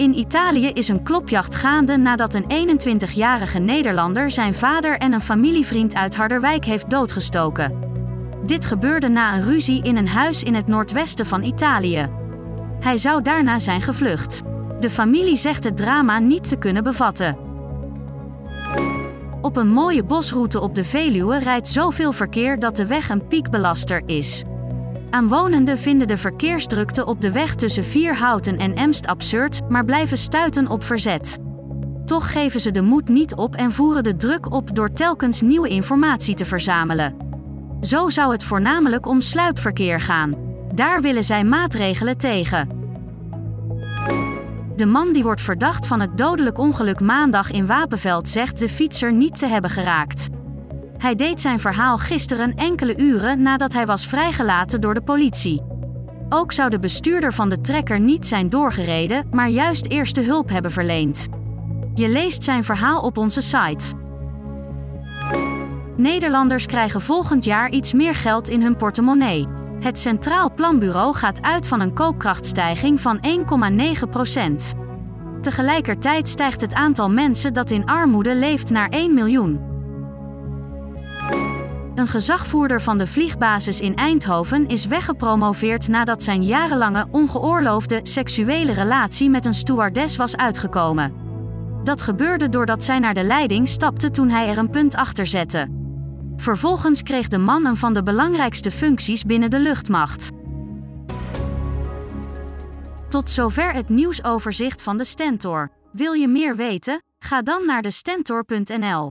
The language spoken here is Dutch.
In Italië is een klopjacht gaande nadat een 21-jarige Nederlander zijn vader en een familievriend uit Harderwijk heeft doodgestoken. Dit gebeurde na een ruzie in een huis in het noordwesten van Italië. Hij zou daarna zijn gevlucht. De familie zegt het drama niet te kunnen bevatten. Op een mooie bosroute op de Veluwe rijdt zoveel verkeer dat de weg een piekbelaster is. Aanwonenden vinden de verkeersdrukte op de weg tussen Vierhouten en Emst absurd, maar blijven stuiten op verzet. Toch geven ze de moed niet op en voeren de druk op door telkens nieuwe informatie te verzamelen. Zo zou het voornamelijk om sluipverkeer gaan. Daar willen zij maatregelen tegen. De man die wordt verdacht van het dodelijk ongeluk maandag in Wapenveld zegt de fietser niet te hebben geraakt. Hij deed zijn verhaal gisteren enkele uren nadat hij was vrijgelaten door de politie. Ook zou de bestuurder van de trekker niet zijn doorgereden, maar juist eerste hulp hebben verleend. Je leest zijn verhaal op onze site. Nederlanders krijgen volgend jaar iets meer geld in hun portemonnee. Het Centraal Planbureau gaat uit van een koopkrachtstijging van 1,9 procent. Tegelijkertijd stijgt het aantal mensen dat in armoede leeft naar 1 miljoen. Een gezagvoerder van de vliegbasis in Eindhoven is weggepromoveerd nadat zijn jarenlange ongeoorloofde seksuele relatie met een stewardess was uitgekomen. Dat gebeurde doordat zij naar de leiding stapte toen hij er een punt achter zette. Vervolgens kreeg de man een van de belangrijkste functies binnen de luchtmacht. Tot zover het nieuwsoverzicht van de Stentor. Wil je meer weten? Ga dan naar de stentor.nl.